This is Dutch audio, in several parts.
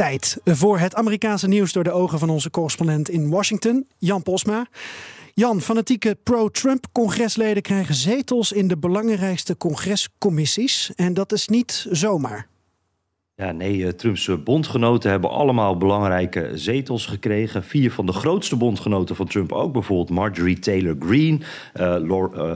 Tijd voor het Amerikaanse nieuws door de ogen van onze correspondent in Washington, Jan Posma. Jan, fanatieke pro-Trump-congresleden krijgen zetels in de belangrijkste congrescommissies. En dat is niet zomaar. Ja, nee, eh, Trumps eh, bondgenoten hebben allemaal belangrijke zetels gekregen. Vier van de grootste bondgenoten van Trump ook. Bijvoorbeeld Marjorie Taylor Greene, uh,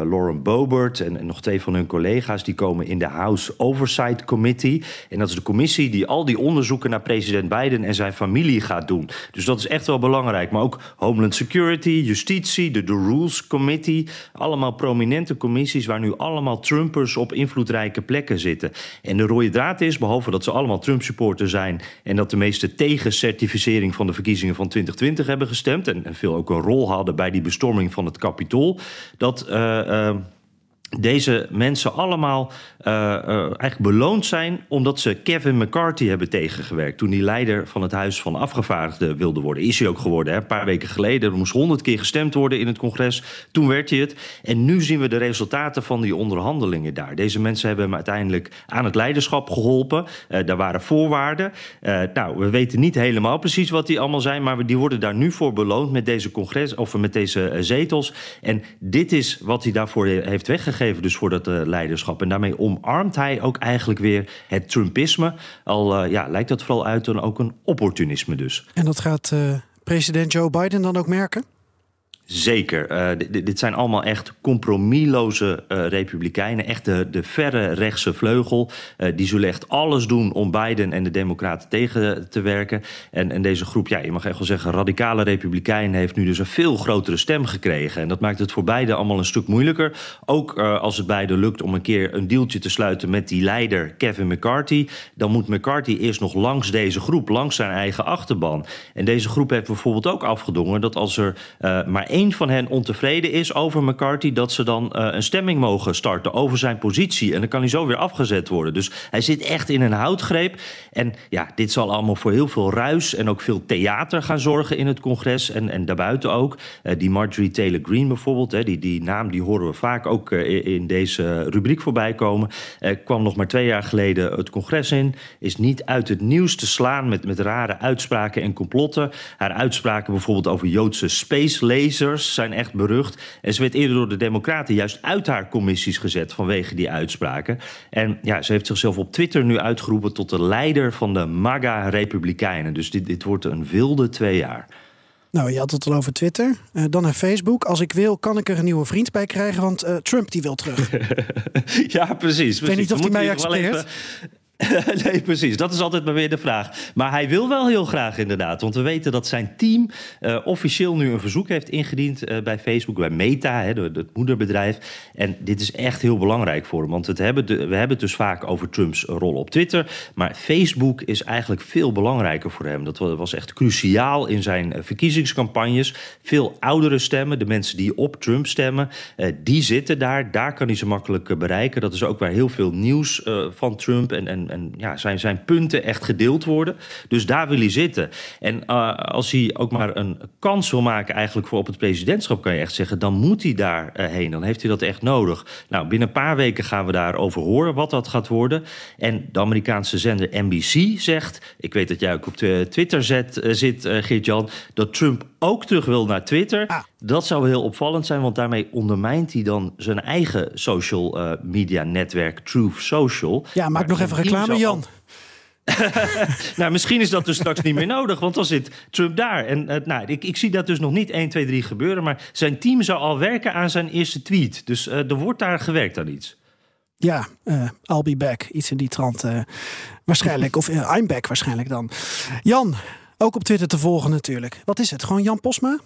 Lauren Boebert en, en, nog twee van hun collega's. Die komen in de House Oversight Committee. En dat is de commissie die al die onderzoeken naar president Biden en zijn familie gaat doen. Dus dat is echt wel belangrijk. Maar ook Homeland Security, Justitie, de, de Rules Committee. Allemaal prominente commissies waar nu allemaal Trumpers op invloedrijke plekken zitten. En de rode draad is, behalve dat ze allemaal Trump-supporter zijn. En dat de meeste tegen certificering van de verkiezingen van 2020 hebben gestemd. En, en veel ook een rol hadden bij die bestorming van het Capitool. Dat. Uh, uh, deze mensen allemaal uh, uh, eigenlijk beloond zijn omdat ze Kevin McCarthy hebben tegengewerkt. Toen hij leider van het Huis van Afgevaardigden wilde worden. Is hij ook geworden, hè? een paar weken geleden. Er moest honderd keer gestemd worden in het congres. Toen werd hij het. En nu zien we de resultaten van die onderhandelingen daar. Deze mensen hebben hem uiteindelijk aan het leiderschap geholpen. Uh, daar waren voorwaarden. nou, we weten niet helemaal precies wat die allemaal zijn. Maar die worden daar nu voor beloond met deze congres of met deze zetels. En dit is wat hij daarvoor heeft weggegeven dus voor dat uh, leiderschap. En daarmee omarmt hij ook eigenlijk weer het Trumpisme. Al uh, ja, lijkt dat vooral uit dan ook een opportunisme dus. En dat gaat uh, president Joe Biden dan ook merken? Zeker. Uh, dit, zijn allemaal echt compromisloze uh, republikeinen. Echt de, de verre rechtse vleugel. Uh, die zullen echt alles doen om Biden en de Democraten tegen te werken. En, en deze groep, ja, je mag echt wel zeggen, radicale republikeinen heeft nu dus een veel grotere stem gekregen. En dat maakt het voor beiden allemaal een stuk moeilijker. Ook als het beiden lukt om een keer een deeltje te sluiten met die leider Kevin McCarthy. Dan moet McCarthy eerst nog langs deze groep, langs zijn eigen achterban. En deze groep heeft bijvoorbeeld ook afgedongen dat als er maar één van hen ontevreden is over McCarthy, dat ze dan uh, een stemming mogen starten over zijn positie. En dan kan hij zo weer afgezet worden. Dus hij zit echt in een houtgreep. En ja, dit zal allemaal voor heel veel ruis en ook veel theater gaan zorgen in het congres en, en daarbuiten ook. Uh, die Marjorie Taylor Greene bijvoorbeeld, hè, die, die naam die horen we vaak ook uh, in deze rubriek voorbij komen. kwam nog maar twee jaar geleden het congres in. Is niet uit het nieuws te slaan met, met rare uitspraken en complotten. Haar uitspraken bijvoorbeeld over Joodse space lasers zijn echt berucht. En ze werd eerder door de Democraten juist uit haar commissies gezet vanwege die uitspraken. En ja, ze heeft zichzelf op Twitter nu uitgeroepen tot de leider van de MAGA-republikeinen. Dus dit, dit wordt een wilde twee jaar. Nou, je had het al over Twitter. Uh, dan naar Facebook. Als ik wil, kan ik er een nieuwe vriend bij krijgen, want uh, Trump die wil terug. ja, precies. precies. Ik weet niet of hij mij accepteert. nee, precies. Dat is altijd maar weer de vraag. Maar hij wil wel heel graag inderdaad. Want we weten dat zijn team uh, officieel nu een verzoek heeft ingediend uh, bij Facebook, bij Meta, hè, het moederbedrijf. En dit is echt heel belangrijk voor hem. Want het hebben we hebben het dus vaak over Trumps rol op Twitter. Maar Facebook is eigenlijk veel belangrijker voor hem. Dat was echt cruciaal in zijn eh, verkiezingscampagnes. Veel oudere stemmen, de mensen die op Trump stemmen, die zitten daar. Daar kan hij ze makkelijk bereiken. Dat is ook waar heel veel nieuws van Trump en, en en, ja, zijn, zijn punten echt gedeeld worden. Dus daar wil hij zitten. En uh, als hij ook maar een kans wil maken eigenlijk voor op het presidentschap, kan je echt zeggen, dan moet hij daar uh, heen. Dan heeft hij dat echt nodig. Nou, binnen een paar weken gaan we daarover horen wat dat gaat worden. En de Amerikaanse zender NBC zegt, ik weet dat jij ook op de Twitter zet, zit, Geert-Jan, dat Trump ook terug wil naar Twitter. Ah. Dat zou heel opvallend zijn, want daarmee ondermijnt hij dan zijn eigen social uh, media netwerk, Truth Social. Ja, maak nog even reclame, Jan. nou, misschien is dat dus straks niet meer nodig, want dan zit Trump daar. En uh, nou, ik, ik zie dat dus nog niet 1, 2, 3 gebeuren, maar zijn team zou al werken aan zijn eerste tweet. Dus uh, er wordt daar gewerkt aan iets. Ja, uh, I'll be back. Iets in die trant waarschijnlijk. Of I'm back waarschijnlijk dan. Jan, ook op Twitter te volgen natuurlijk. Wat is het? Gewoon Jan Posma?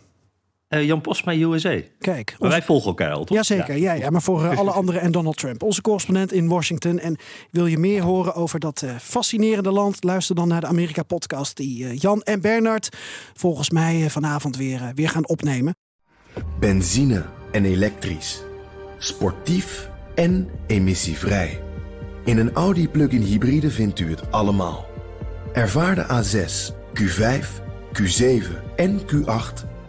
Uh, Jan Postma, USA. Kijk. Wij volgen elkaar al, toch? Jazeker, ja. Ja, ja, maar voor uh, alle anderen en Donald Trump. Onze correspondent in Washington. En wil je meer horen over dat uh, fascinerende land? Luister dan naar de Amerika-podcast die Jan en Bernard volgens mij vanavond weer, weer gaan opnemen. Benzine en elektrisch. Sportief en emissievrij. In een Audi plug-in hybride vindt u het allemaal. Ervaar de A6, Q5, Q7 en Q8